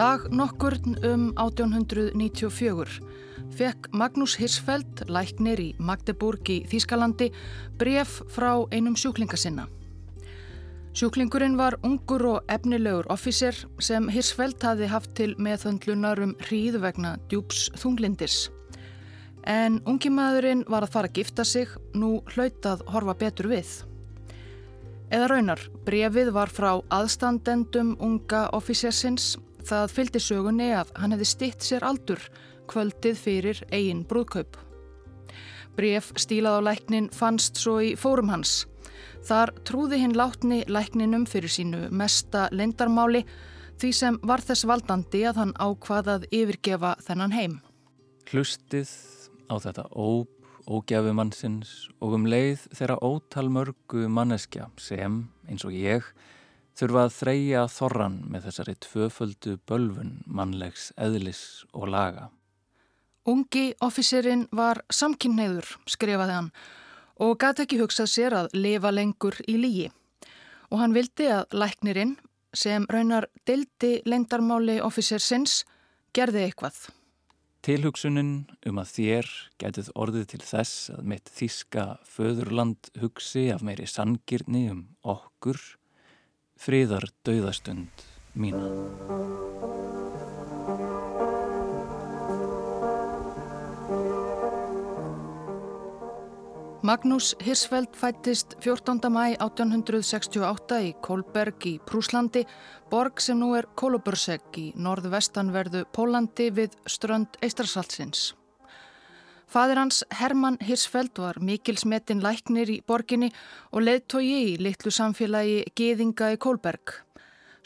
Dag nokkurn um 1894 fekk Magnús Hirsfeld, læknir í Magdeburg í Þýskalandi, bref frá einum sjúklinga sinna. Sjúklingurinn var ungur og efnilegur officer sem Hirsfeld hafi haft til meðhöndlunar um hríð vegna djúps þunglindis. En ungi maðurinn var að fara að gifta sig, nú hlautað horfa betur við. Eða raunar, brefið var frá aðstandendum unga officersins Það fylgdi sögunni að hann hefði stitt sér aldur kvöldið fyrir eigin brúðkaup. Bref stílað á læknin fannst svo í fórum hans. Þar trúði hinn látni lækninum fyrir sínu mesta lendarmáli því sem var þess valdandi að hann ákvaðað yfirgefa þennan heim. Hlustið á þetta óp, ógjafi mannsins og um leið þeirra ótalmörgu manneskja sem, eins og ég, þurfa að þreja þorran með þessari tvöföldu bölfun mannlegs eðlis og laga. Ungi officerinn var samkynneiður, skrifaði hann, og gæti ekki hugsað sér að lifa lengur í lígi. Og hann vildi að læknirinn, sem raunar dildi lendarmáli officersins, gerði eitthvað. Tilhugsunin um að þér getið orðið til þess að mitt þíska föðurland hugsi af meiri sangirni um okkur friðar dauðastund mína. Magnús Hirsfeld fættist 14. mæ 1868 í Kolberg í Prúslandi, borg sem nú er Kolubursegg í norðvestanverðu Pólandi við strönd Eistarsaltsins. Fadir hans Hermann Hirsfeld var mikilsmetinn læknir í borginni og leðtogi í litlu samfélagi Geðinga í Kólberg.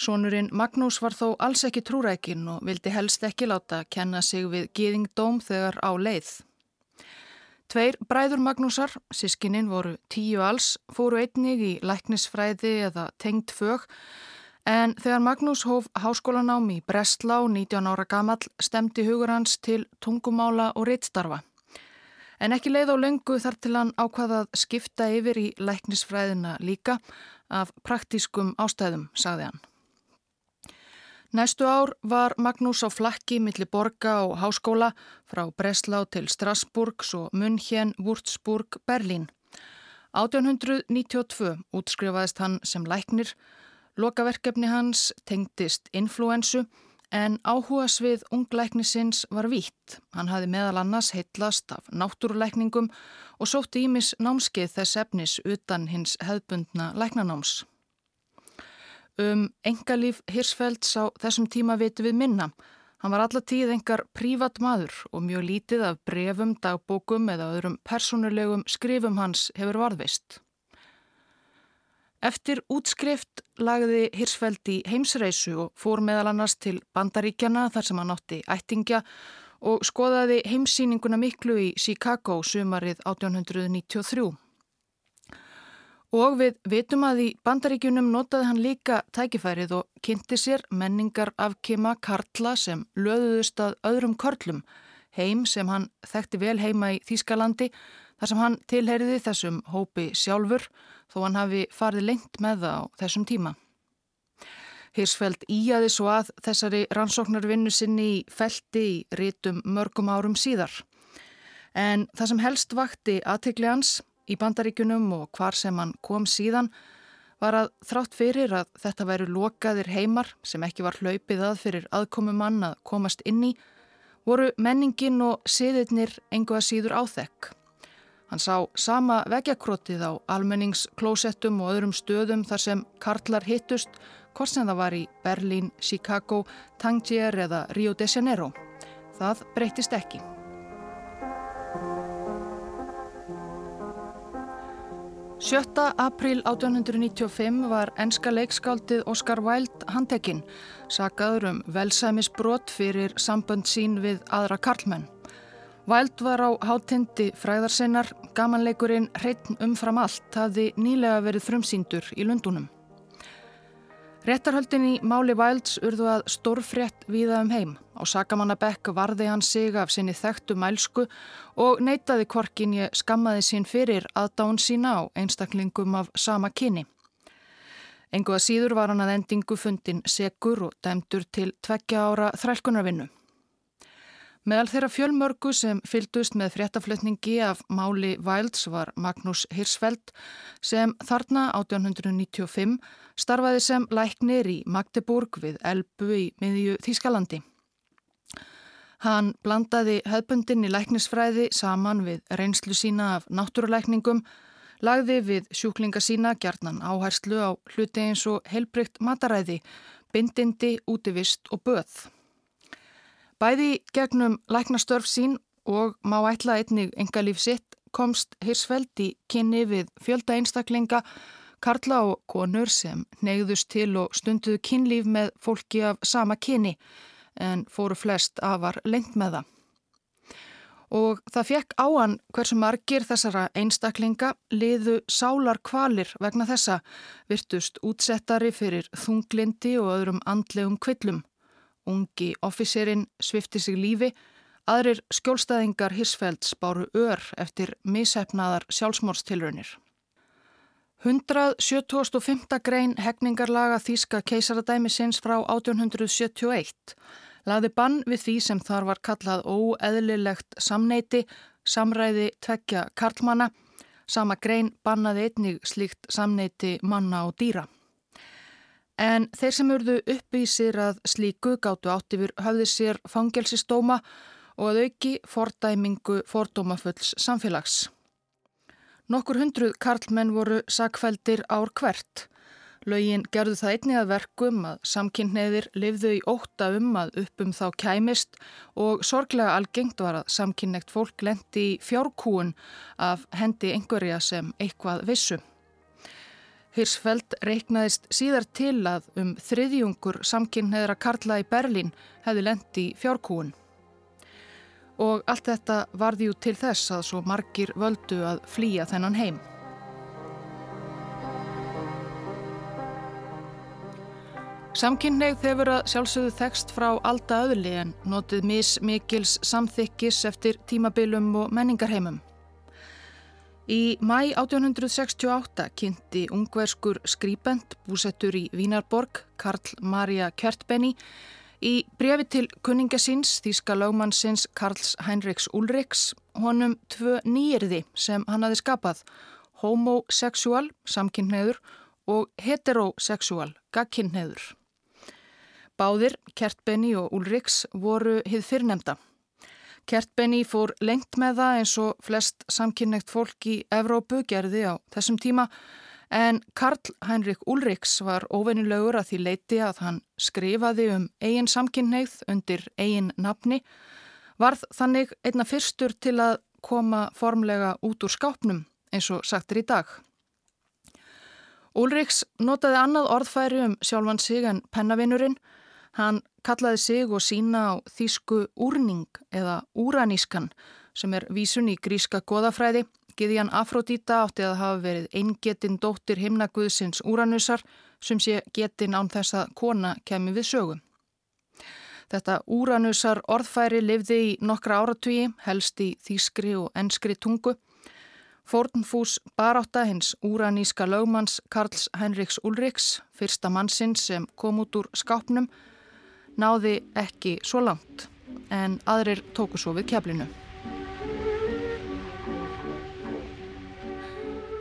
Sónurinn Magnús var þó alls ekki trúrækin og vildi helst ekki láta kenna sig við Geðingdóm þegar á leið. Tveir bræður Magnúsar, sískininn voru tíu alls, fóru einnig í læknisfræði eða tengd fög en þegar Magnús hóf háskólanám í Breslau 19 ára gamall stemdi hugur hans til tungumála og reitt-starfa. En ekki leið á löngu þar til hann ákvaðað skipta yfir í læknisfræðina líka af praktískum ástæðum, sagði hann. Næstu ár var Magnús á flakki millir borga og háskóla frá Breslau til Strasburgs og München, Würzburg, Berlín. 1892 útskrifaðist hann sem læknir, lokaverkefni hans tengdist influensu En áhuga svið ungleiknisins var vítt. Hann hafi meðal annars heitlast af náttúruleikningum og sótti ímis námskeið þess efnis utan hins hefbundna leiknanáms. Um engalíf Hirsfelds á þessum tíma vitu við minna. Hann var alla tíð engar prívat maður og mjög lítið af brefum, dagbókum eða öðrum personulegum skrifum hans hefur varðvist. Eftir útskrift lagði Hirsfeld í heimsreisu og fór meðal annars til Bandaríkjana þar sem hann átti ættingja og skoðaði heimsýninguna miklu í Chicago sumarið 1893. Og við vitum að í Bandaríkjunum notaði hann líka tækifærið og kynnti sér menningar afkima Karla sem löðuðust að öðrum körlum, heim sem hann þekkti vel heima í Þýskalandi þar sem hann tilheriði þessum hópi sjálfur þó hann hafi farið lengt með það á þessum tíma. Hirsfeld íjaði svo að þessari rannsóknarvinnu sinni í felti í rítum mörgum árum síðar. En það sem helst vakti aðtikli hans í bandaríkunum og hvar sem hann kom síðan var að þrátt fyrir að þetta væru lokaðir heimar sem ekki var hlaupið að fyrir aðkomumann að komast inn í, voru menningin og siðirnir engu að síður áþekk. Hann sá sama veggjakrótið á almenningsklósettum og öðrum stöðum þar sem karlar hittust, hvort sem það var í Berlín, Chicago, Tangier eða Rio de Janeiro. Það breytist ekki. Sjötta april 1895 var enska leikskáldið Oscar Wilde handtekinn, sagaður um velsæmisbrot fyrir sambönd sín við aðra karlmenn. Væld var á hátindi fræðarsinnar, gamanleikurinn hreitn umfram allt hafði nýlega verið frumsýndur í Lundunum. Réttarhöldin í máli Vælds urðu að stórfrétt viða um heim. Á Sakamannabekk varði hann sig af sinni þekktu mælsku og neytaði kvorkin ég skammaði sín fyrir aðdán sína á einstaklingum af sama kyni. Engu að síður var hann að endingu fundin segur og dæmdur til tveggja ára þrælkunarvinnu. Meðal þeirra fjölmörgu sem fyldust með fréttaflutningi af máli Wilds var Magnús Hirsfeld sem þarna 1895 starfaði sem læknir í Magdeburg við Elbu í miðju Þískalandi. Hann blandaði höfbundin í læknisfræði saman við reynslu sína af náttúrulækningum, lagði við sjúklinga sína gjarnan áherslu á hluti eins og heilbrygt mataræði, bindindi, útivist og böð. Bæði gegnum læknastörf sín og má ætla einnig engalíf sitt komst Hirsfeld í kynni við fjölda einstaklinga, karla og konur sem neyðust til og stunduðu kynlíf með fólki af sama kynni en fóru flest afar lengt með það. Og það fekk á hann hversu margir þessara einstaklinga liðu sálar kvalir vegna þessa virtust útsettari fyrir þunglindi og öðrum andlegum kvillum. Ungi officerinn svifti sig lífi, aðrir skjólstæðingar Hirsfelds báru ör eftir mishefnaðar sjálfsmórstilraunir. 175. grein hegningarlaga Þíska keisaradæmisins frá 1871 laði bann við því sem þar var kallað óeðlilegt samneiti, samræði tvekja karlmanna, sama grein bannaði einnig slíkt samneiti manna og dýra. En þeir sem urðu uppvísir að slíku gáttu átt yfir höfði sér fangelsistóma og að auki fordæmingu fordómafulls samfélags. Nokkur hundruð karlmenn voru sakveldir ár hvert. Laugin gerðu það einnig að verkum að samkynneðir livðu í óta um að uppum þá kæmist og sorglega algengt var að samkynnegt fólk lendi í fjárkúun af hendi einhverja sem eitthvað vissu. Hirsfeld reiknaðist síðar til að um þriðjungur samkynneðra Karla í Berlín hefði lendi fjárkúun. Og allt þetta varði jú til þess að svo margir völdu að flýja þennan heim. Samkynneið hefur að sjálfsögðu þekst frá alda öðli en notið mis mikils samþykkis eftir tímabilum og menningarheimum. Í mæ 1868 kynnti ungverskur skrýpend búsettur í Vínarborg, Karl Maria Kjartbenni, í brefi til kunningasins, þýska lögmannsins Karls Heinrichs Ulriks, honum tvö nýjirði sem hann hafi skapað, homoseksual, samkynneður, og heteroseksual, gagkynneður. Báðir, Kjartbenni og Ulriks, voru hið fyrrnemda. Kertbenni fór lengt með það eins og flest samkynnegt fólk í Evrópu gerði á þessum tíma en Karl Heinrich Ulriks var óvennilegur að því leiti að hann skrifaði um eigin samkynneigð undir eigin nafni, varð þannig einna fyrstur til að koma formlega út úr skápnum eins og sagtir í dag. Ulriks notaði annað orðfæri um sjálfan sig en pennavinurinn Hann kallaði sig og sína á þýsku úrning eða úranískan sem er vísun í gríska goðafræði. Giðjan Afrodíta átti að hafa verið eingetinn dóttir himnaguðsins úranusar sem sé getinn án þess að kona kemi við sögum. Þetta úranusar orðfæri lifði í nokkra áratugi, helst í þýskri og enskri tungu. Fórnfús barátta hins úraníska lögmanns Karls Henriks Ulriks, fyrsta mannsinn sem kom út úr skápnum, náði ekki svo langt en aðrir tóku svo við keflinu.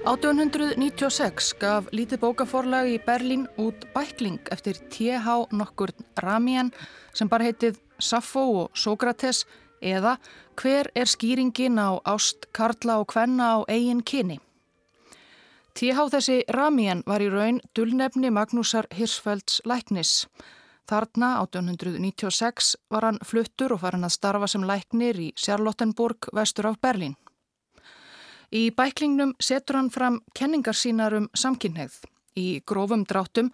1896 gaf lítið bókaforlag í Berlín út bækling eftir T.H. nokkur Ramian sem bara heitið Saffo og Sókrates eða Hver er skýringin á ást Karla og Kvenna á eigin kyni? T.H. þessi Ramian var í raun dullnefni Magnúsar Hirsfelds læknis Þarna 1896 var hann fluttur og farin að starfa sem læknir í Charlottenburg vestur af Berlín. Í bæklingnum setur hann fram kenningar sínar um samkynneið í grófum dráttum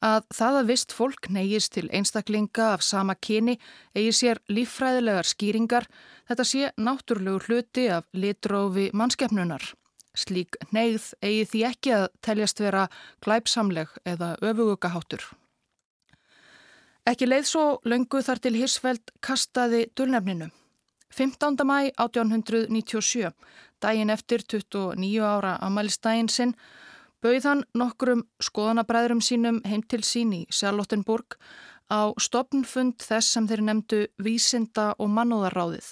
að það að vist fólk neyjist til einstaklinga af sama kyni eigi sér líffræðilegar skýringar þetta sé náttúrlegu hluti af litrófi mannskeppnunar. Slík neyð eigi því ekki að teljast vera glæpsamleg eða öfugugaháttur. Ekki leið svo löngu þar til Hirsfeld kastaði dulnefninu. 15. mæ 1897, daginn eftir 29 ára amælistægin sinn, bauð hann nokkrum skoðanabræðurum sínum heim til sín í Sjálfottenburg á stopnfund þess sem þeir nefndu vísinda og mannúðarráðið.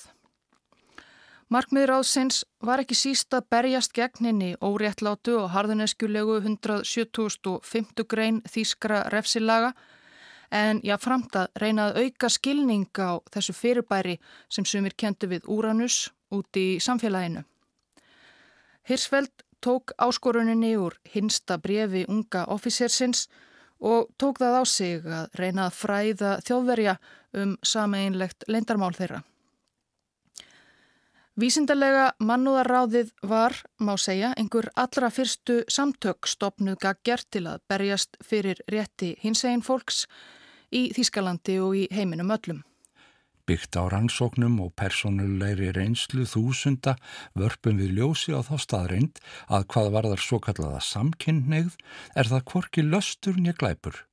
Markmiður áðsins var ekki síst að berjast gegn henni óréttlátu og harðuneskjulegu 175. grein þýskra refsilaga en já framt að reyna að auka skilninga á þessu fyrirbæri sem sumir kentu við Úranus úti í samfélaginu. Hirsfeld tók áskoruninni úr hinsta brefi unga officersins og tók það á sig að reyna að fræða þjóðverja um sameinlegt leindarmál þeirra. Vísindarlega mannúðarráðið var, má segja, einhver allra fyrstu samtök stopnuð gaggjart til að berjast fyrir rétti hinsegin fólks í Þískalandi og í heiminum öllum. Byggt á rannsóknum og personulegri reynslu þúsunda vörpum við ljósi á þá staðreind að hvað varðar svo kallaða samkynneigð er það kvorki löstur nýja glæpur.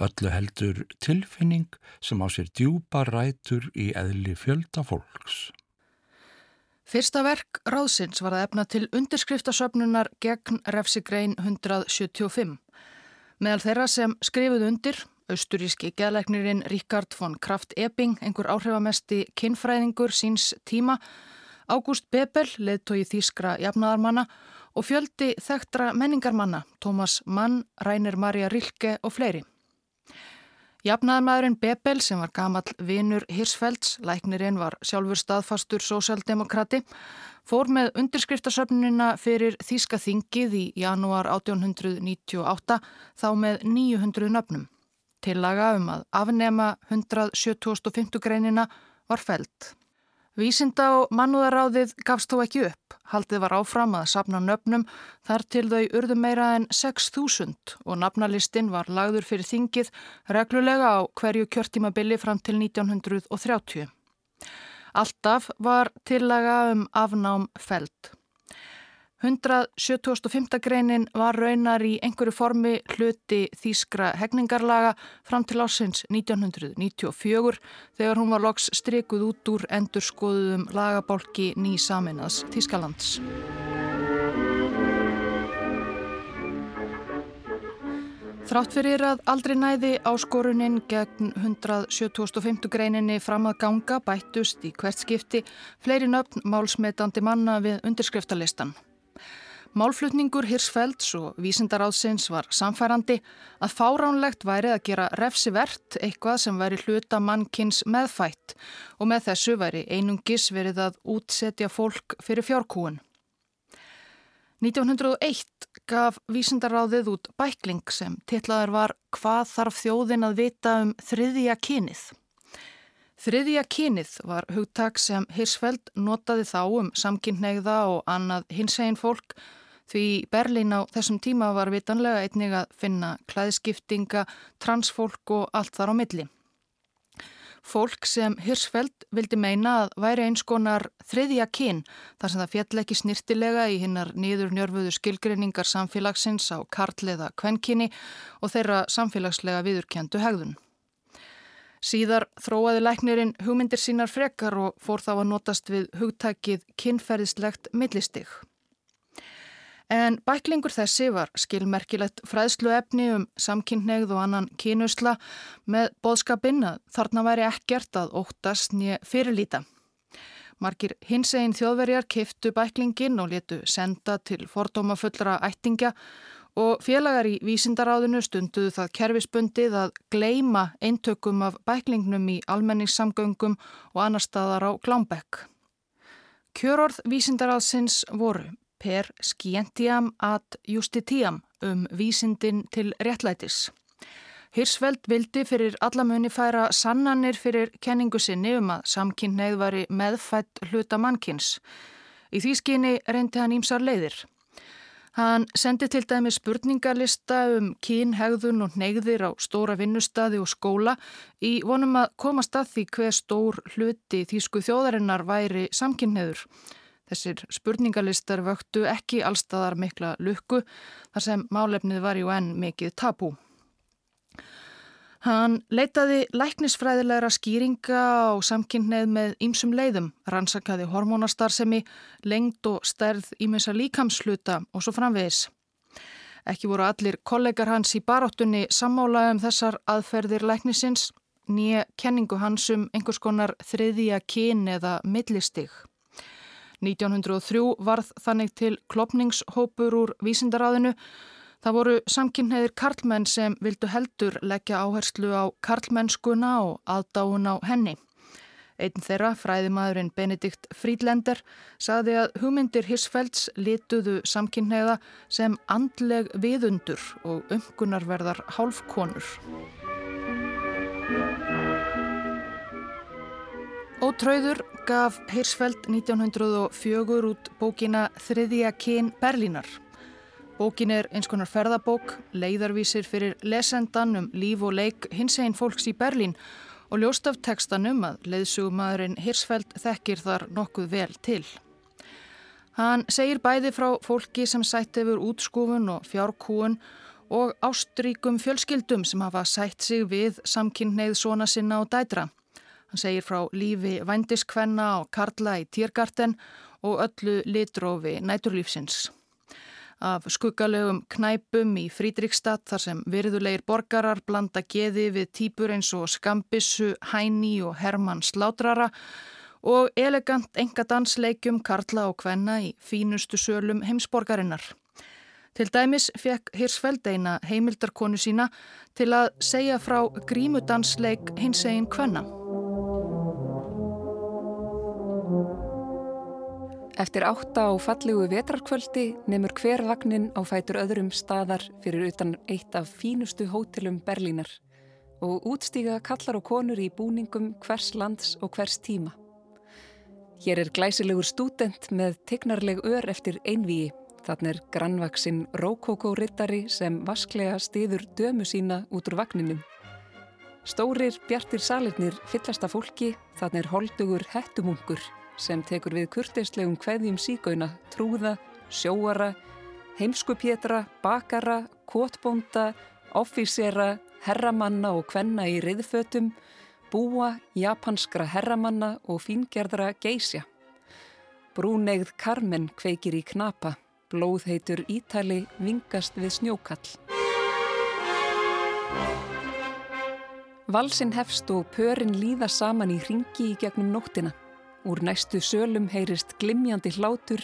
Öllu heldur tilfinning sem á sér djúpa rætur í eðli fjölda fólks. Fyrsta verk ráðsins var að efna til undirskriftasöfnunar gegn refsigrein 175. Meðal þeirra sem skrifuð undir Austuríski geðleiknirinn Ríkard von Kraft-Epping, einhver áhrifamesti kinnfræðingur síns tíma, Ágúst Bebel, leðtói þýskra jafnaðarmanna og fjöldi þekktra menningarmanna, Tómas Mann, Rænir Marja Rilke og fleiri. Jafnaðarmadurinn Bebel sem var gamal vinur Hirsfelds, læknirinn var sjálfur staðfastur sósjaldemokrati, fór með undirskriftasöfnunina fyrir Þíska þingið í janúar 1898 þá með 900 nöfnum. Tillaga um að afnema 175. greinina var fælt. Vísinda og mannúðaráðið gafst þó ekki upp. Haldið var áfram að sapna nöfnum þar til þau urðu meira en 6.000 og nafnalistinn var lagður fyrir þingið reglulega á hverju kjörtímabili fram til 1930. Alltaf var tillaga um afnám fælt. 175. greinin var raunar í einhverju formi hluti þýskra hegningarlaga fram til ásins 1994 þegar hún var loks strikuð út úr endurskoðuðum lagabálki ný saminnaðs Þýskalands. Þrátt fyrir að aldrei næði áskoruninn gegn 175. greininni fram að ganga bættust í hvert skipti fleiri nöfn málsmetandi manna við undirskriftalistan. Málflutningur Hirsfelds og vísindaráðsins var samfærandi að fáránlegt væri að gera refsivert eitthvað sem væri hluta mannkins meðfætt og með þessu væri einungis verið að útsetja fólk fyrir fjárkúun. 1901 gaf vísindaráðið út bækling sem titlaður var Hvað þarf þjóðin að vita um þriðja kynið? Þriðja kynið var hugtak sem Hirsfeld notaði þá um samkynneigða og annað hinsegin fólk Því Berlín á þessum tíma var vitanlega einnig að finna klæðskiptinga, transfólk og allt þar á milli. Fólk sem Hirsfeld vildi meina að væri eins konar þriðja kyn þar sem það fjall ekki snirtilega í hinnar nýður njörfuðu skilgreiningar samfélagsins á kartleða kvenkinni og þeirra samfélagslega viðurkjöndu hegðun. Síðar þróaði læknirinn hugmyndir sínar frekar og fór þá að notast við hugtækið kynferðislegt millistig. En bæklingur þessi var skilmerkilegt fræðsluefni um samkynneigð og annan kynusla með boðskapinn að þarna væri ekkert að óttast nýja fyrirlíta. Markir hins einn þjóðverjar kiftu bæklingin og letu senda til fordómafullra ættingja og félagar í vísindaráðinu stunduðu það kerfisbundið að gleima eintökum af bæklingnum í almenningssamgöngum og annar staðar á Glámbekk. Kjörorð vísindaráðsins voru per scientiam ad justitiam um vísindin til réttlætis. Hirsveld vildi fyrir allamunni færa sannanir fyrir kenningu sinni um að samkynneið væri meðfætt hluta mannkins. Í því skyni reyndi hann ímsar leiðir. Hann sendi til dæmi spurningarlista um kín, hegðun og neyðir á stóra vinnustadi og skóla í vonum að komast að því hver stór hluti þýsku þjóðarinnar væri samkynneiður. Þessir spurningalistar vöktu ekki allstaðar mikla lukku þar sem málefnið var ju enn mikið tabú. Hann leitaði læknisfræðilegra skýringa á samkynneið með ýmsum leiðum, rannsakaði hormónastarsemi, lengd og stærð ímessa líkamsluta og svo framvegis. Ekki voru allir kollegar hans í baráttunni sammála um þessar aðferðir læknisins, nýja kenningu hans um einhvers konar þriðja kyn eða millistig. 1903 varð þannig til klopningshópur úr vísindaráðinu. Það voru samkynneðir karlmenn sem vildu heldur leggja áherslu á karlmennskuna og aðdáun á henni. Einn þeirra, fræðimaðurinn Benedikt Frídlender, saði að hugmyndir Hirsfelds lituðu samkynneiða sem andleg viðundur og umgunarverðar hálfkonur. Ótrauður gaf Hirsfeld 1904 út bókina Þriðja kyn Berlínar. Bókin er eins konar ferðabók, leiðarvísir fyrir lesendan um líf og leik hins einn fólks í Berlín og ljóst af tekstanum að leiðsugumæðurinn Hirsfeld þekkir þar nokkuð vel til. Hann segir bæði frá fólki sem sætt hefur útskúfun og fjárkúun og ástríkum fjölskyldum sem hafa sætt sig við samkynneið svona sinna og dætra. Hann segir frá lífi vændiskvenna og karla í týrgarten og öllu litrófi næturlífsins af skuggalegum knæpum í Frídrikstad þar sem virðulegir borgarar blanda geði við týpur eins og Skambissu, Hæni og Hermann Slátrara og elegant enga dansleikjum Karla og Kvenna í fínustu sölum heimsborgarinnar. Til dæmis fekk Hirsfeld eina heimildarkonu sína til að segja frá grímudansleik hins egin Kvenna. Eftir átta á fallegu vetrarkvöldi nefnur hver vagnin á fætur öðrum staðar fyrir utan eitt af fínustu hótelum Berlínar og útstíga kallar og konur í búningum hvers lands og hvers tíma. Hér er glæsilegur stúdent með tegnarleg ör eftir einvíi. Þann er grannvaksinn Rókókó-rittari sem vasklega stiður dömu sína út úr vagninum. Stórir, bjartir salirnir fyllasta fólki, þann er holdugur hettumungur sem tekur við kurteislegum kveðjum síkauna, trúða, sjóara, heimskupétra, bakara, kótbónda, offísera, herramanna og kvenna í riðfötum, búa, japanskra herramanna og fíngerðra geysja. Brúneigð Carmen kveikir í knapa, blóðheitur Ítali vingast við snjókall. Valsinn hefst og pörin líða saman í ringi í gegnum nóttina. Úr næstu sölum heyrist glimjandi hlátur,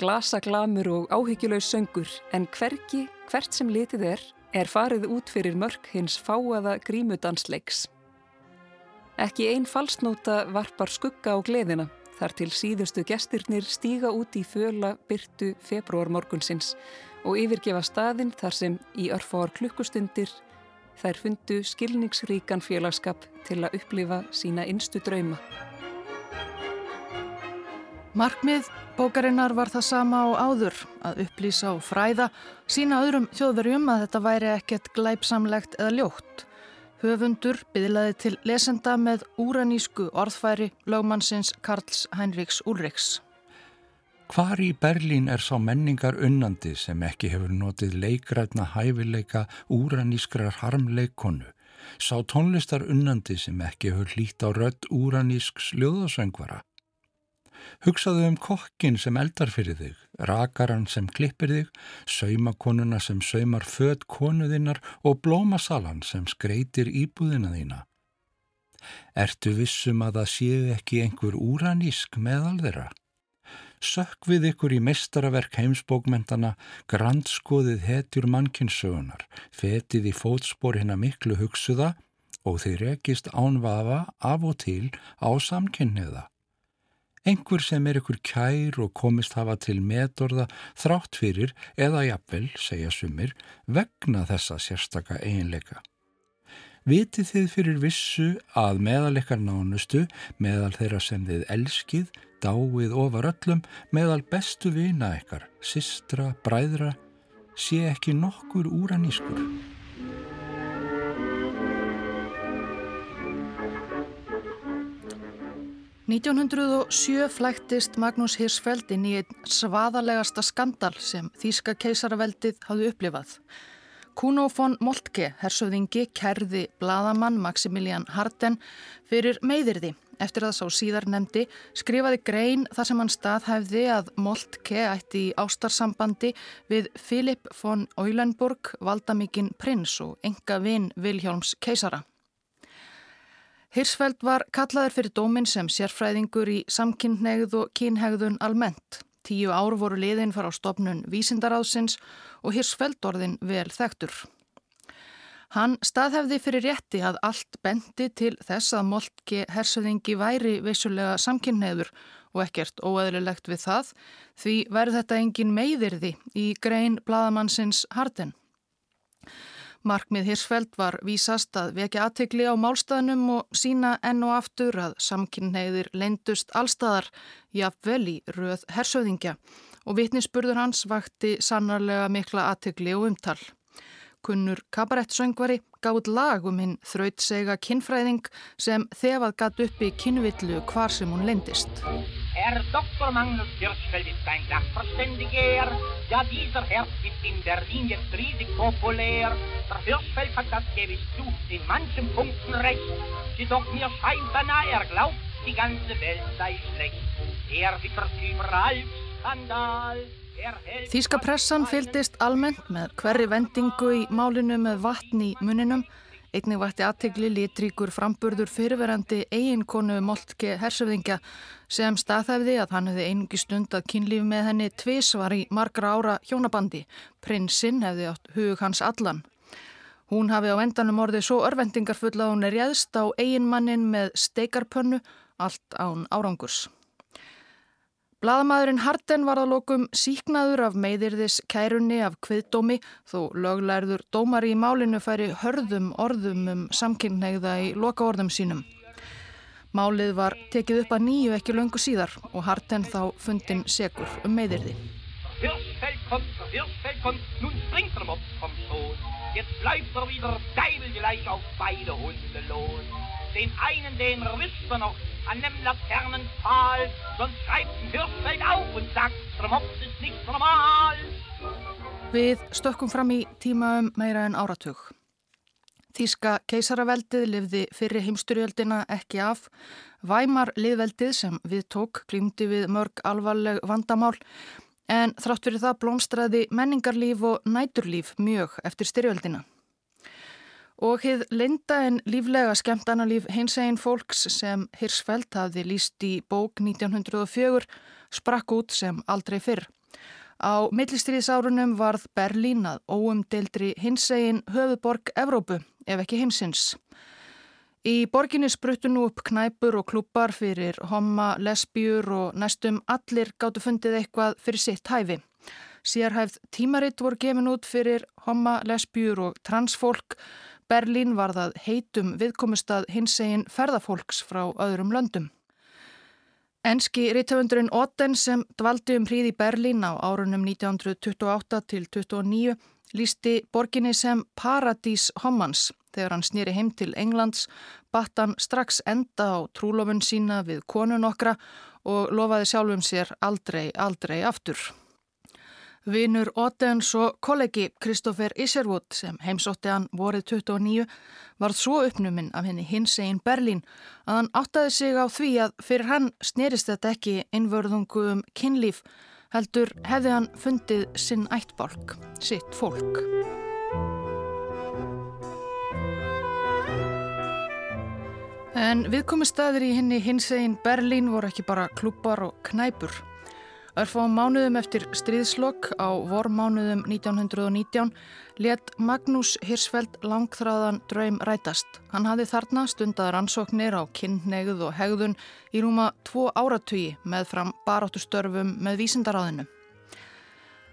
glasaglamur og áhyggjulegs söngur en hverki, hvert sem litið er, er farið út fyrir mörg hins fáaða grímudansleiks. Ekki einn falsnóta varpar skugga á gleðina þar til síðustu gestirnir stíga út í föla byrtu februarmorgunsins og yfirgefa staðinn þar sem í örfáar klukkustundir þær fundu skilningsríkan félagskap til að upplifa sína innstu drauma. Markmið bókarinnar var það sama á áður að upplýsa og fræða sína öðrum þjóðverjum að þetta væri ekkert glæpsamlegt eða ljótt. Höfundur byðlaði til lesenda með úranísku orðfæri lögmannsins Karls Heinrichs Ulrichs. Hvar í Berlín er sá menningar unnandi sem ekki hefur notið leikrætna hæfileika úranískrar harmleikonu? Sá tónlistar unnandi sem ekki hefur hlýtt á rött úranísks ljóðasöngvara? Hugsaðu um kokkin sem eldar fyrir þig, rakaran sem klippir þig, saumakonuna sem saumar född konuðinnar og blómasalan sem skreitir íbúðina þína. Ertu vissum að það séu ekki einhver úranísk meðal þeirra? Sökk við ykkur í mestaraverk heimsbókmentana, grandskoðið hetjur mannkinsögunar, fetið í fótspor hinn að miklu hugsuða og þeir rekist ánvafa af og til á samkynniða. Engur sem er ykkur kær og komist hafa til metorða þrátt fyrir eða jafnvel, segja sumir, vegna þessa sérstaka eiginleika. Vitið þið fyrir vissu að meðal ykkar nánustu, meðal þeirra sem þið elskið, dáið ofar öllum, meðal bestu vina ykkar, sistra, bræðra, sé ekki nokkur úranískur. 1907 flæktist Magnús Hirsfeld inn í einn svaðalegasta skandal sem Þíska keisaraveldið hafði upplifað. Kuno von Moltke, hersöðingi, kerði bladamann Maximilian Harden fyrir meiðirði eftir að sá síðar nefndi, skrifaði grein þar sem hann staðhæfði að Moltke ætti í ástarsambandi við Filip von Eulenburg, valdamikinn prins og enga vinn Vilhjálms keisara. Hirsfeld var kallaður fyrir dóminn sem sérfræðingur í samkynneigð og kynhegðun almennt. Tíu ár voru liðin fara á stopnun vísindaráðsins og Hirsfeld orðin vel þektur. Hann staðhefði fyrir rétti að allt bendi til þess að Moltke hersöðingi væri vissulega samkynneður og ekkert óeðlilegt við það því verð þetta engin meiðirði í grein bladamannsins Harden. Markmið Hirsfeld var vísast að vekja aðtegli á málstæðnum og sína enn og aftur að samkynneiðir leindust allstæðar, jafnvel í röð hersöðingja og vitnisspurður hans vakti sannarlega mikla aðtegli og umtal. Kunnur kabarettsöngvari gáð lag um hinn þrautsega kinnfræðing sem þefað gatt upp í kinnvillu hvar sem hún leindist. Herr Dr. Magnus Hirschfeld ist ein Sachverständiger. Ja, dieser Herr ist in Berlin jetzt riesig populär. Der Hirschfeld hat das gewiss zu, in manchen Punkten recht. Jedoch mir scheint beinahe, er glaubt, die ganze Welt sei schlecht. Er wittert überall Skandal. Þíska pressan fylgdist almennt með hverri vendingu í málinu með vatn í muninum Einnig vætti aðtegli litríkur framburður fyrirverandi eiginkonu Moltke hersöfðingja sem staðhæfði að hann hefði einungi stund að kynlíf með henni tvísvar í margra ára hjónabandi. Prinsinn hefði átt hug hans allan. Hún hafi á endanum orðið svo örvendingarfull að hún er jæðst á eiginmannin með steikarpönnu allt án árangurs. Blaðamæðurinn Harden var að lokum síknaður af meðirðis kærunni af kviðdómi þó löglærður dómari í málinu færi hörðum orðum um samkynneiða í loka orðum sínum. Málið var tekið upp að nýju ekki löngu síðar og Harden þá fundin segur um meðirði. Den einen, den erwischt er noch an dem Laternenpfahl, sonst schreibt ein Hirschfeld auf und sagt, der Mops ist nicht normal. Við stökkum fram í tíma um meira en áratug. Þíska keisaraveldið lifði fyrir heimsturjöldina ekki af. Væmar liðveldið sem við tók glýmdi við mörg alvarleg vandamál en þrátt fyrir það blómstræði menningarlíf og næturlíf mjög eftir styrjöldina. Og hið linda en líflega skemmtanalíf hinsegin fólks sem Hirsfeld hafði líst í bók 1904 sprakk út sem aldrei fyrr. Á millistriðsárunum varð Berlín að óumdeildri hinsegin höfuborg Evrópu, ef ekki heimsins. Í borginni spruttu nú upp knæpur og klúpar fyrir homma, lesbjur og næstum allir gáttu fundið eitthvað fyrir sitt hæfi. Sérhæfð tímaritt voru gefin út fyrir homma, lesbjur og transfólk Berlín var það heitum viðkomustad hinsegin ferðafólks frá öðrum löndum. Enski rítöfundurinn Otten sem dvaldi um hríð í Berlín á árunum 1928 til 1929 lísti borginni sem Paradís Hommans. Þegar hann snýri heim til Englands batt hann strax enda á trúlofun sína við konun okkra og lofaði sjálfum sér aldrei, aldrei aftur. Vinur Ottens og kollegi Kristófer Isherwood sem heimsótti hann vorið 29 varð svo uppnuminn af henni hins einn Berlín að hann áttaði sig á því að fyrir hann snerist þetta ekki innvörðungu um kynlíf heldur hefði hann fundið sinn ættbálk, sitt fólk. En viðkomi staðir í henni hins einn Berlín voru ekki bara klúpar og knæpur. Örfá mánuðum eftir stríðslokk á vormánuðum 1919 let Magnús Hirsfeld langþráðan draum rætast. Hann hafði þarna stundar ansóknir á kynneigð og hegðun í rúma tvo áratugi með fram baráttustörfum með vísindaráðinu.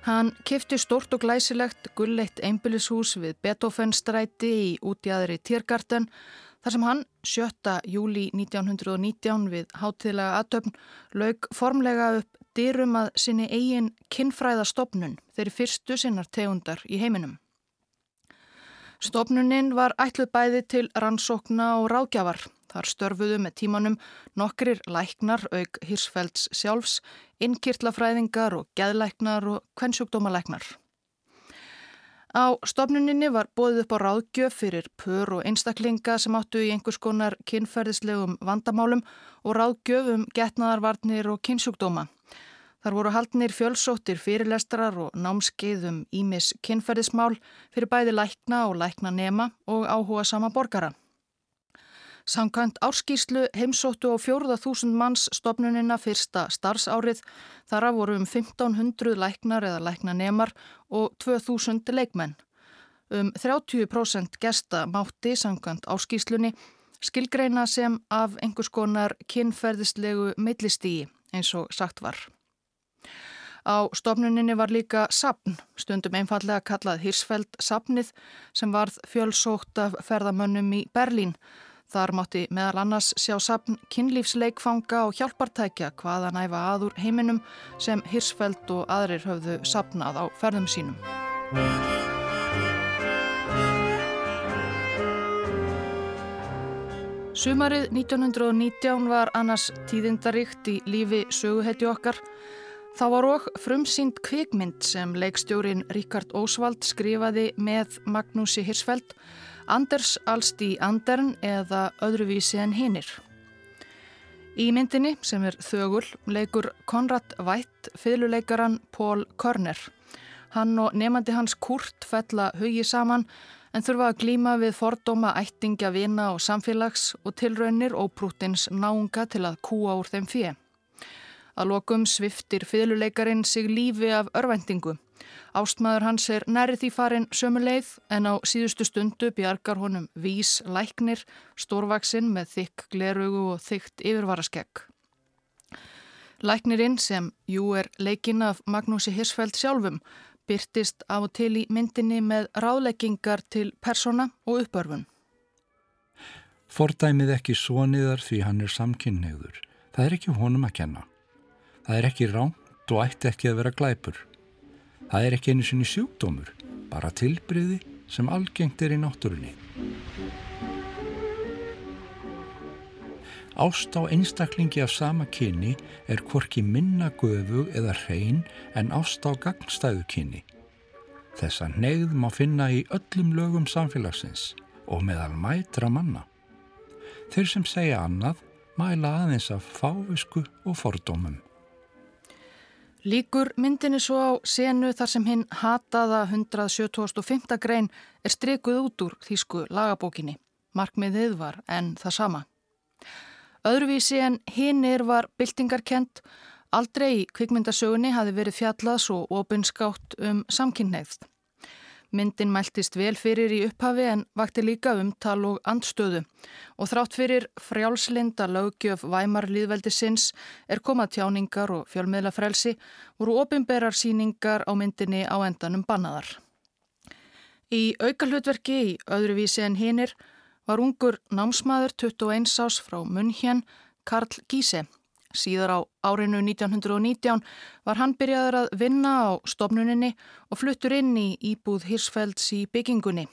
Hann kifti stort og glæsilegt gulleitt einbillishús við Beethovenstræti í útjæðri Tiergarten þar sem hann 7. júli 1919 við hátilega aðtöfn laug formlega upp dyrum að sinni eigin kinnfræðastofnun þeirri fyrstu sinnar tegundar í heiminum. Stofnuninn var ætluð bæði til rannsókna og ráðgjafar. Þar störfuðu með tímanum nokkrir læknar auk Hirsfelds sjálfs, innkirtlafræðingar og geðlæknar og kvennsjúkdómalæknar. Á stofnuninni var bóðið upp á ráðgjöf fyrir pör og einstaklinga sem áttu í einhvers konar kynferðislegum vandamálum og ráðgjöf um getnaðarvarnir og kynsjúkdóma. Þar voru haldnir fjölsóttir fyrirlestrar og námskeiðum ímis kynferðismál fyrir bæði lækna og lækna nema og áhuga sama borgara. Samkvæmt árskýrslu heimsóttu á fjórða þúsund manns stopnunina fyrsta starfsárið þar að voru um 1500 læknar eða læknanemar og 2000 leikmenn. Um 30% gesta mátti samkvæmt árskýrslunni skilgreina sem af einhvers konar kynferðislegu millistígi eins og sagt var. Á stofnuninni var líka sapn, stundum einfallega kallað Hirsfeld sapnið sem varð fjölsótt af ferðamönnum í Berlín Þar mátti meðal annars sjá sapn kynlífsleikfanga og hjálpartækja hvaða næfa aður heiminum sem Hirsfeld og aðrir höfðu sapnað á ferðum sínum. Sumarið 1919 var annars tíðindaríkt í lífi söguhetju okkar. Þá var okk frumsýnd kvikmynd sem leikstjórin Ríkard Ósvald skrifaði með Magnúsi Hirsfeld Anders alst í Andern eða öðruvísi en hinnir. Í myndinni, sem er þögul, leikur Konrad Vætt fyrirleikaran Pól Körner. Hann og nefandi hans Kurt fell að hugi saman en þurfa að glíma við fordóma ættingja vina og samfélags og tilraunir og brútins náunga til að kúa úr þeim fjö. Að lokum sviftir fyrirleikarin sig lífi af örvendingu Ástmaður hans er nærið því farin sömu leið en á síðustu stundu bjargar honum vís læknir, stórvaksinn með þykk glerugu og þykt yfirvaraskegg. Læknirinn sem jú er leikinn af Magnúsi Hirsfeld sjálfum byrtist af og til í myndinni með ráðleggingar til persóna og uppörfun. Fordæmið ekki svoniðar því hann er samkynniður. Það er ekki honum að kenna. Það er ekki ránt og ætti ekki að vera glæpur. Það er ekki einu sinni sjúkdómur, bara tilbriði sem algengt er í náttúrunni. Ást á einstaklingi af sama kyni er hvorki minna göfu eða hrein en ást á gagnstæðu kyni. Þessa neyð má finna í öllum lögum samfélagsins og meðal mætra manna. Þeir sem segja annað mæla aðeins af fávisku og fordómum. Líkur myndinni svo á senu þar sem hinn hataða 175. grein er strekuð út úr þýsku lagabókinni. Markmiðið var en það sama. Öðruvísi en hinn er var byltingarkent. Aldrei í kvikmyndasögunni hafi verið fjallað svo opinskátt um samkynneigð. Myndin mæltist vel fyrir í upphafi en vakti líka umtal og andstöðu og þrátt fyrir frjálslinda lögjöf væmar líðveldi sinns er komað tjáningar og fjölmiðla frelsi voru ofinberar síningar á myndinni á endanum bannaðar. Í auka hlutverki í öðruvísi en hinnir var ungur námsmaður 21 ás frá Munhjön Karl Gíse Síðar á árinu 1919 var hann byrjaður að vinna á stopnuninni og fluttur inn í íbúð Hirsfelds í byggingunni.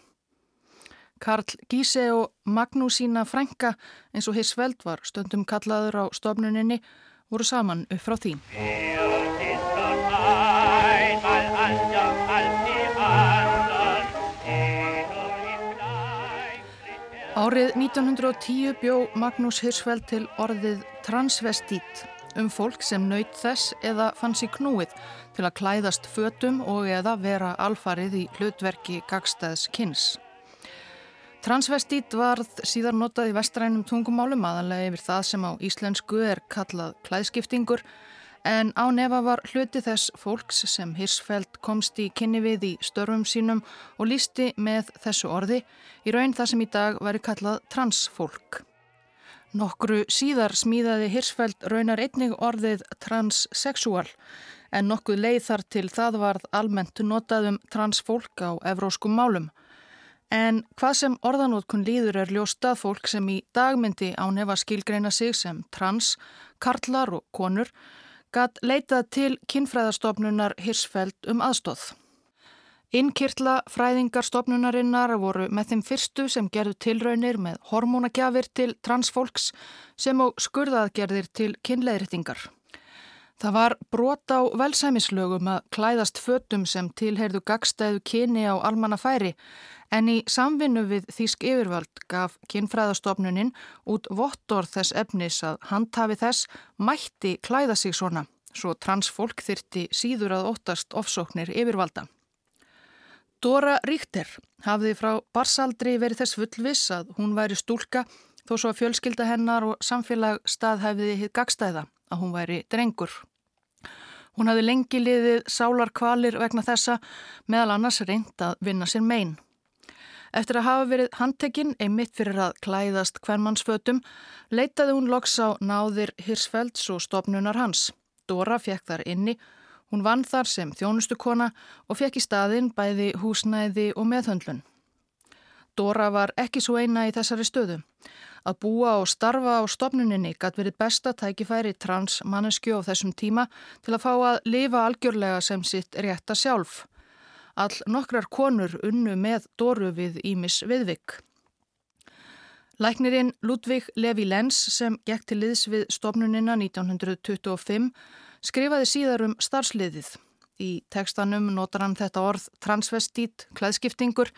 Karl Gíse og Magnúsína Frænka eins og Hirsfeld var stundum kallaður á stopnuninni voru saman upp frá því. Árið 1910 bjó Magnús Hirsfeld til orðið transvestít um fólk sem naut þess eða fann sér knúið til að klæðast fötum og eða vera alfarið í hlutverki gagstæðs kynns. Transvestít varð síðan notað í vestrænum tungumálum aðalega yfir það sem á íslensku er kallað klæðskiptingur en á nefa var hluti þess fólks sem Hirsfeld komst í kynni við í störfum sínum og lísti með þessu orði í raun það sem í dag væri kallað transfólk. Nokkru síðar smíðaði Hirsfeld raunar einnig orðið transsexual en nokkuð leið þar til það varð almennt notaðum transfólk á evróskum málum. En hvað sem orðanótkun líður er ljóstað fólk sem í dagmyndi á nefa skilgreina sig sem trans, karlar og konur gatt leitað til kinnfræðastofnunar Hirsfeld um aðstóð. Innkirtla fræðingarstofnunarinnar voru með þeim fyrstu sem gerðu tilraunir með hormónagjafir til transfólks sem og skurðaðgerðir til kinnleðritingar. Það var brot á velsæmislögum að klæðast fötum sem tilheyrðu gagstæðu kyni á almanna færi en í samvinnu við Þísk yfirvöld gaf kynfræðastofnunin út vottor þess efnis að handhafi þess mætti klæða sig svona svo transfólk þyrti síður að óttast ofsóknir yfirvalda. Dora Ríkter hafði frá barsaldri verið þess fullvis að hún væri stúlka þó svo að fjölskylda hennar og samfélag staðhæfiði hitt gagstæða að hún væri drengur. Hún hafði lengi liðið sálar kvalir vegna þessa meðal annars reynd að vinna sér megin. Eftir að hafa verið handtekinn einmitt fyrir að klæðast hvernmannsfötum leitaði hún loks á náðir Hirsfelds og stopnunar hans. Dora fekk þar inni, hún vann þar sem þjónustukona og fekk í staðin bæði húsnæði og meðhöndlun. Dora var ekki svo eina í þessari stöðu. Að búa og starfa á stopnuninni gæti verið besta tækifæri transmannesku á þessum tíma til að fá að lifa algjörlega sem sitt rétta sjálf. All nokkrar konur unnu með Dóru við Ímis Viðvik. Læknirinn Ludvig Levi Lenz sem gekk til liðs við stopnunina 1925 skrifaði síðar um starfsliðið. Í tekstanum notar hann þetta orð transvestít, klæðskiptingur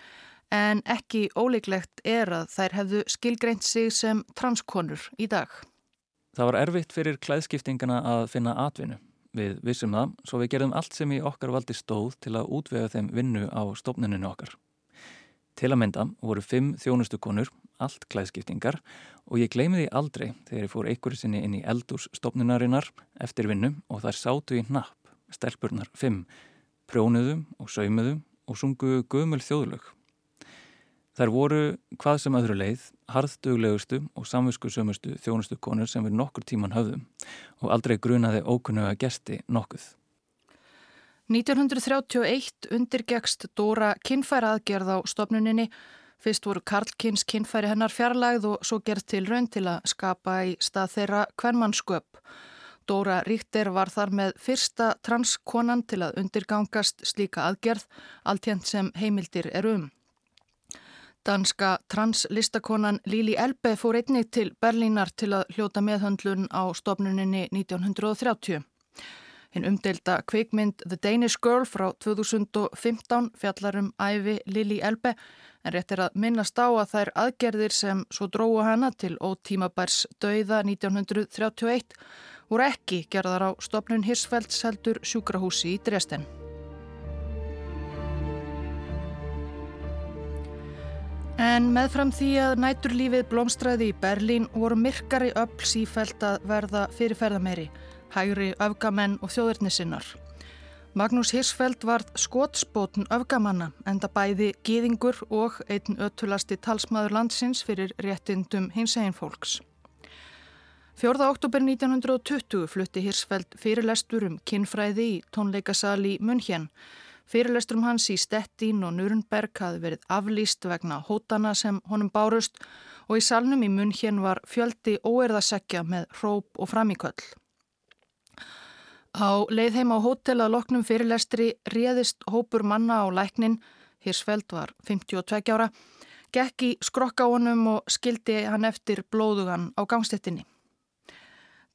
en ekki óleiklegt er að þær hefðu skilgreint sig sem transkonur í dag. Það var erfitt fyrir klæðskiptingana að finna atvinnu. Við vissum það, svo við gerðum allt sem í okkar valdi stóð til að útvega þeim vinnu á stofnuninu okkar. Til að mynda voru fimm þjónustukonur, allt klæðskiptingar og ég gleymi því aldrei þegar ég fór einhverju sinni inn í eldús stofnunarinnar eftir vinnu og þar sátu í napp, stelpurnar fimm, prjónuðu og saumiðu og sungu gömul þjóðlög Þær voru hvað sem öðru leið, harðduglegustu og samvisku sömustu þjónustu konur sem við nokkur tíman höfðum og aldrei grunaði ókunnuga gesti nokkuð. 1931 undirgekst Dóra kinnfæra aðgerð á stopnuninni. Fyrst voru Karlkins kinnfæri hennar fjarlægð og svo gerð til raun til að skapa í stað þeirra hvernmannsköp. Dóra Ríkter var þar með fyrsta transkonan til að undirgangast slíka aðgerð, alltjent sem heimildir er um. Danska translistakonan Lili Elbe fór einnig til Berlínar til að hljóta meðhöndlun á stofnuninni 1930. Hinn umdelda kveikmynd The Danish Girl frá 2015 fjallar um æfi Lili Elbe en rétt er að minnast á að þær aðgerðir sem svo dróðu hana til ótímabærs dauða 1931 voru ekki gerðar á stofnun Hirsfelds heldur sjúkrahúsi í Dresden. En meðfram því að næturlífið blómstræði í Berlín voru myrkari öll sífælt að verða fyrirferðameiri, hægri öfgamenn og þjóðurnisinnar. Magnús Hirsfeld varð skotspótn öfgamanna enda bæði gýðingur og einn öttulasti talsmaður landsins fyrir réttindum hins einn fólks. 4. oktober 1920 flutti Hirsfeld fyrirlestur um kinnfræði í tónleikasali München Fyrirlesturum hans í Stettin og Nürnberg hafi verið aflýst vegna hótana sem honum bárust og í salnum í munn hérn var fjöldi óerðasekja með hróp og framíköll. Á leið heim á hótel að loknum fyrirlestri réðist hópur manna á læknin, Hirsfeld var 52 ára, gekk í skrokka honum og skildi hann eftir blóðugan á gangstettinni.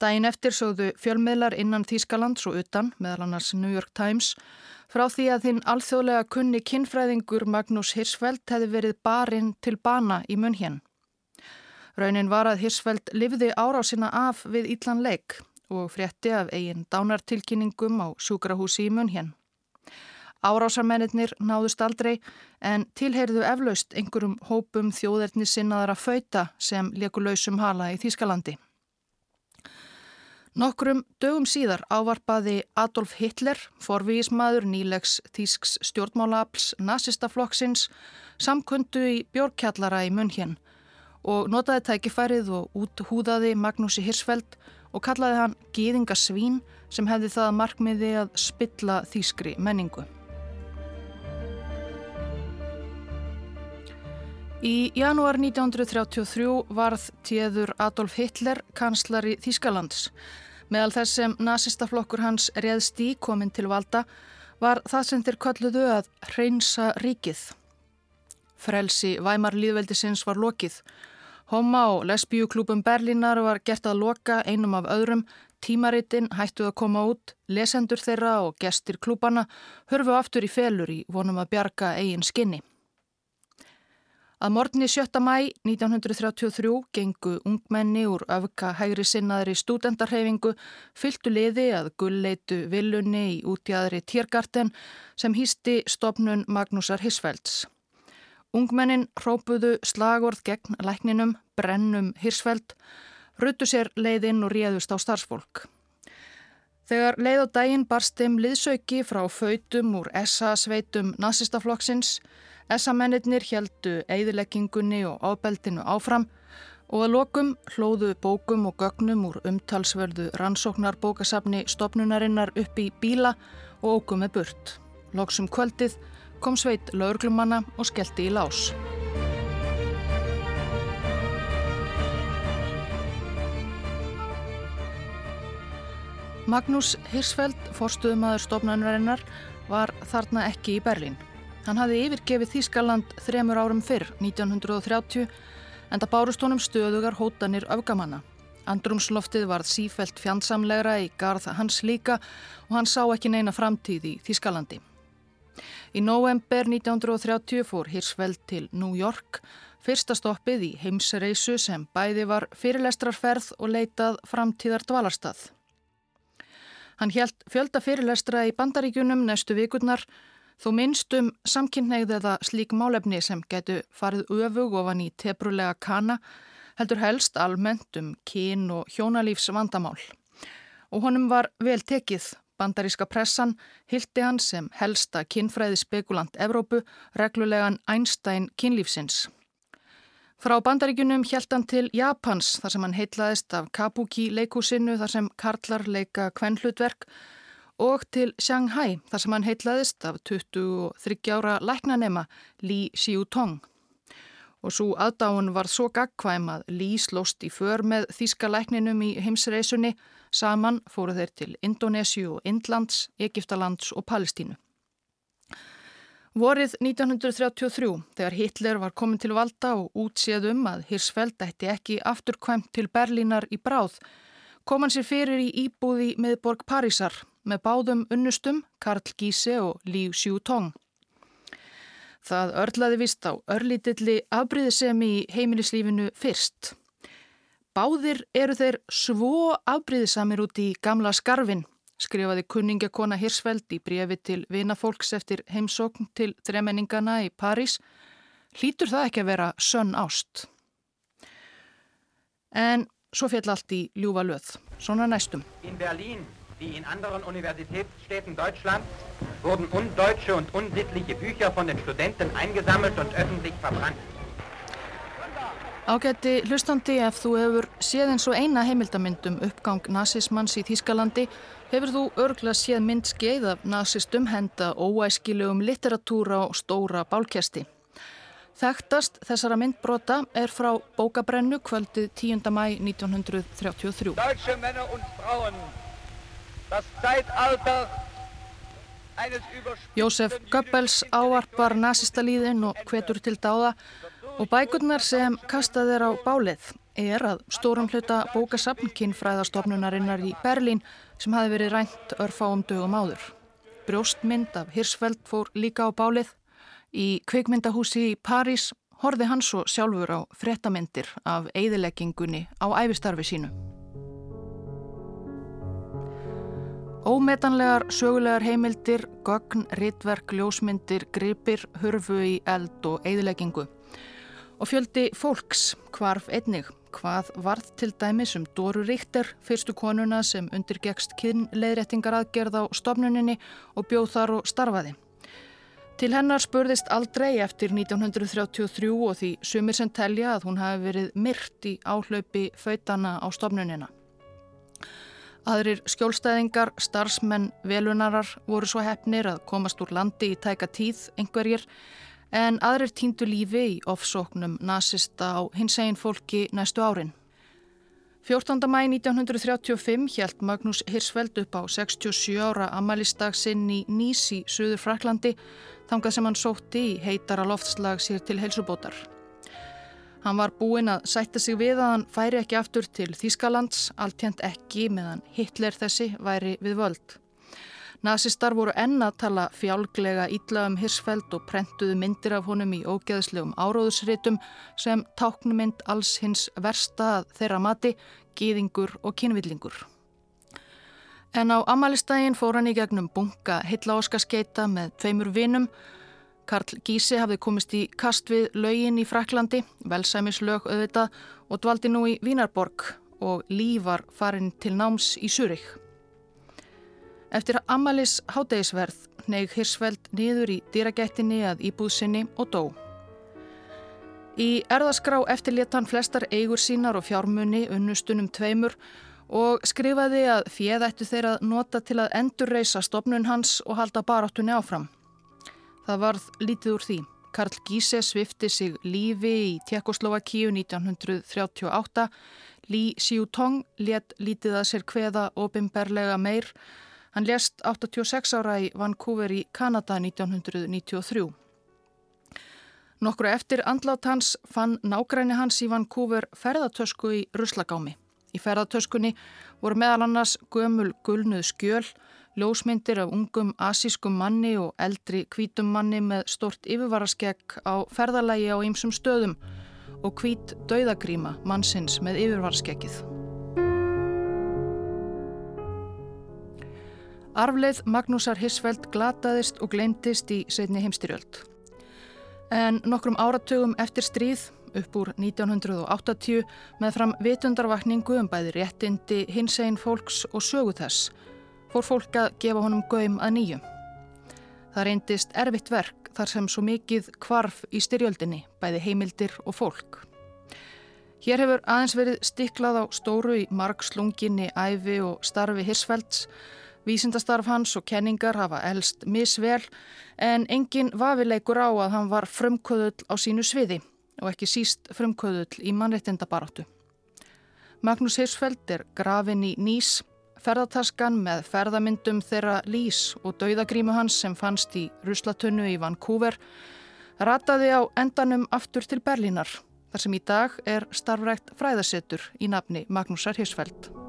Dæin eftir sögðu fjölmiðlar innan Þýskalands og utan, meðal annars New York Times, frá því að þinn alþjóðlega kunni kinnfræðingur Magnús Hirsfeld hefði verið barinn til bana í munn hér. Raunin var að Hirsfeld livði ára á sína af við Íllan leik og frétti af eigin dánartilkynningum á sjúkrahúsi í munn hér. Árásarmennir náðust aldrei en tilheyrðu eflaust einhverjum hópum þjóðerni sinnaðara fauta sem leku lausum hala í Þýskalandi. Nokkrum dögum síðar ávarpaði Adolf Hitler, forvísmaður nýlegs þýsks stjórnmálaapls nazistaflokksins, samkundu í bjórkjallara í munn og notaði tækifærið og úthúðaði Magnúsi Hirsfeld og kallaði hann Gýðingasvín sem hefði það markmiði að spilla þýskri menningu. Í janúar 1933 varð tíður Adolf Hitler kanslari Þýskalands. Meðal þess sem nazistaflokkur hans réðst í komin til valda var það sem þeir kölluðu að hreinsa ríkið. Frelsi Væmar líðveldisins var lokið. Homa og lesbíuklúpum Berlínar var gert að loka einum af öðrum, tímaritin hættuð að koma út, lesendur þeirra og gestir klúbana hörfu aftur í felur í vonum að bjarga eigin skinni. Að morgunni 7. mæ 1933 gengu ungmenni úr öfka hægri sinnaðri stúdendarhefingu fylgtu liði að gulleitu villunni í útjæðri Tiergarten sem hýsti stopnun Magnúsar Hissfelds. Ungmennin hrópuðu slagorð gegn lækninum, brennum Hissfeld, ruttu sér leiðinn og réðust á starfsfólk. Þegar leið á daginn barst þeim liðsauki frá fautum úr SA-sveitum nazistaflokksins, SA-mennir heldu eigðileggingunni og ábeldinu áfram og að lokum hlóðu bókum og gögnum úr umtalsverðu rannsóknar bókasafni stopnunarinnar upp í bíla og ógum með burt. Lóksum kvöldið kom sveit laurglumanna og skellti í lás. Magnús Hirsfeld, forstuðumadur stofnanverðinnar, var þarna ekki í Berlín. Hann hafði yfirgefið Þískaland þremur árum fyrr, 1930, en það bárust honum stöðugar hótanir öfgamanna. Andrumsloftið varð sífelt fjandsamlegra í garð hans líka og hann sá ekki neina framtíð í Þískalandi. Í november 1930 fór Hirsfeld til New York, fyrsta stoppið í heimsreisu sem bæði var fyrirlestrarferð og leitað framtíðar dvalarstað. Hann helt fjölda fyrirlestra í bandaríkunum næstu vikurnar þó minnstum samkynneið eða slík málefni sem getu farið öfug ofan í tebrulega kana heldur helst almennt um kyn og hjónalífs vandamál. Og honum var vel tekið. Bandaríska pressan hildi hann sem helsta kynfræði spekulant Evrópu reglulegan Einstein kynlífsins. Frá bandaríkunum hjælt hann til Japans þar sem hann heitlaðist af Kabuki leikúsinu þar sem Karlar leika kvennhlutverk og til Shanghai þar sem hann heitlaðist af 23 ára læknanema Li Xiutong. Og svo aðdáun var svo gagkvæm að Li slóst í för með þýska lækninum í heimsreisunni, saman fóru þeir til Indonésiu og Indlands, Egiptalands og Palestínu. Vorið 1933, þegar Hitler var komin til valda og útséð um að Hirsfeld ætti ekki afturkvæmt til Berlínar í bráð, kom hann sér fyrir í íbúði meðborg Parísar með báðum unnustum Karl Giese og Liu Xiutong. Það örlaði vist á örlítilli afbríðisemi í heimilislífinu fyrst. Báðir eru þeir svo afbríðisamir út í gamla skarfin skrifaði kunningakona Hirsveld í brefi til vinafólks eftir heimsókn til þremenningana í París, hlýtur það ekki að vera sönn ást. En svo fjall allt í ljúfa löð, svona næstum. In Berlin, wie in anderen Universitätsstädten Deutschlands, wurden undeutsche und unsittliche Bücher von den Studenten eingesammelt und öffentlich verbrannt. Ágætti hlustandi ef þú hefur séð eins og eina heimildamindum uppgang nazismanns í Þýskalandi hefur þú örgla séð mynd skeið af nazistum henda óæskilegum litteratúra og stóra bálkjasti. Þekktast þessara myndbrota er frá bókabrennu kvöldið 10. mæ 1933. Jósef Goebbels áarpar nazistalíðin og hvetur til dáða Og bækurnar sem kastað er á bálið er að stórum hluta bókasapn kynfræðastofnunarinnar í Berlín sem hafi verið rænt örfáum dögum áður. Brjóstmynd af Hirsfeld fór líka á bálið. Í kveikmyndahúsi í París horfi hans og sjálfur á frettamyndir af eigðileggingunni á æfistarfi sínu. Ómetanlegar sögulegar heimildir, gögn, rittverk, ljósmyndir, gripir, hurfu í eld og eigðileggingu. Og fjöldi fólks hvarf einnig hvað varð til dæmis um Dóru Ríkter, fyrstu konuna sem undirgekst kynleðréttingar aðgerð á stofnuninni og bjóð þar og starfaði. Til hennar spurðist aldrei eftir 1933 og því sumir sem telja að hún hafi verið myrt í áhlaupi fautana á stofnunina. Aðrir skjólstæðingar, starfsmenn, velunarar voru svo hefnir að komast úr landi í tæka tíð einhverjir en aðrir týndu lífi í ofsóknum nazista á hins egin fólki næstu árin. 14. mæ 1935 hjælt Magnús Hirsfeld upp á 67 ára amalistag sinn í Nís í Suður Fraklandi þangað sem hann sótti í heitara loftslag sér til heilsubótar. Hann var búinn að sætta sig við að hann færi ekki aftur til Þýskalands, alltjent ekki meðan Hitler þessi væri við völd. Nazistar voru enna tala fjálglega ítla um Hirsfeld og prentuðu myndir af honum í ógeðslegum áróðusritum sem táknumind alls hins versta þeirra mati, gýðingur og kynvillingur. En á amalistægin fór hann í gegnum bunga hitlaóskaskeita með tveimur vinum Karl Gísi hafði komist í kast við laugin í Fraklandi, velsæmislög auðvitað og dvaldi nú í Vínarborg og lífar farin til náms í Súrik. Eftir Amalis hátægisverð neig Hirsveld niður í dýragættinni að íbúðsynni og dó. Í erðaskrá eftirléttan flestar eigur sínar og fjármunni unnustunum tveimur og skrifaði að fjeðættu þeirra nota til að endurreisa stopnun hans og halda baráttunni áfram. Það varð lítið úr því. Karl Gíse svifti sig lífi í Tjekkoslovakíu 1938. Lý Siutong let lítið að sér kveða ofinberlega meir. Hann lést 86 ára í Vancouver í Kanada 1993. Nokkru eftir andlát hans fann nágræni hans í Vancouver ferðartösku í Ruslagámi. Í ferðartöskunni voru meðal annars gömul gulnuð skjöl ljósmyndir af ungum asískum manni og eldri kvítum manni með stort yfirvaraskegg á ferðalægi á ýmsum stöðum og kvít dauðagríma mannsins með yfirvaraskeggið. Arfleith Magnúsar Hissveld glataðist og gleymtist í setni heimstyrjöld. En nokkrum áratugum eftir stríð, upp úr 1980, með fram vitundarvakningu um bæði réttindi, hinsegin fólks og sögu þess, fór fólk að gefa honum göym að nýju. Það reyndist erfitt verk þar sem svo mikið kvarf í styrjöldinni, bæði heimildir og fólk. Hér hefur aðeins verið stiklað á stóru í margslunginni, æfi og starfi Hirsfelds. Vísindastarf hans og kenningar hafa elst misvel en engin vafileikur á að hann var frumkvöðull á sínu sviði og ekki síst frumkvöðull í mannreitindabaráttu. Magnús Hirsfeld er grafin í Nýs Ferðartaskan með ferðamyndum þeirra lís og dauðagrímu hans sem fannst í Ruslatunnu í Vancouver rataði á endanum aftur til Berlínar þar sem í dag er starfrækt fræðasettur í nafni Magnúsar Hirsfeld.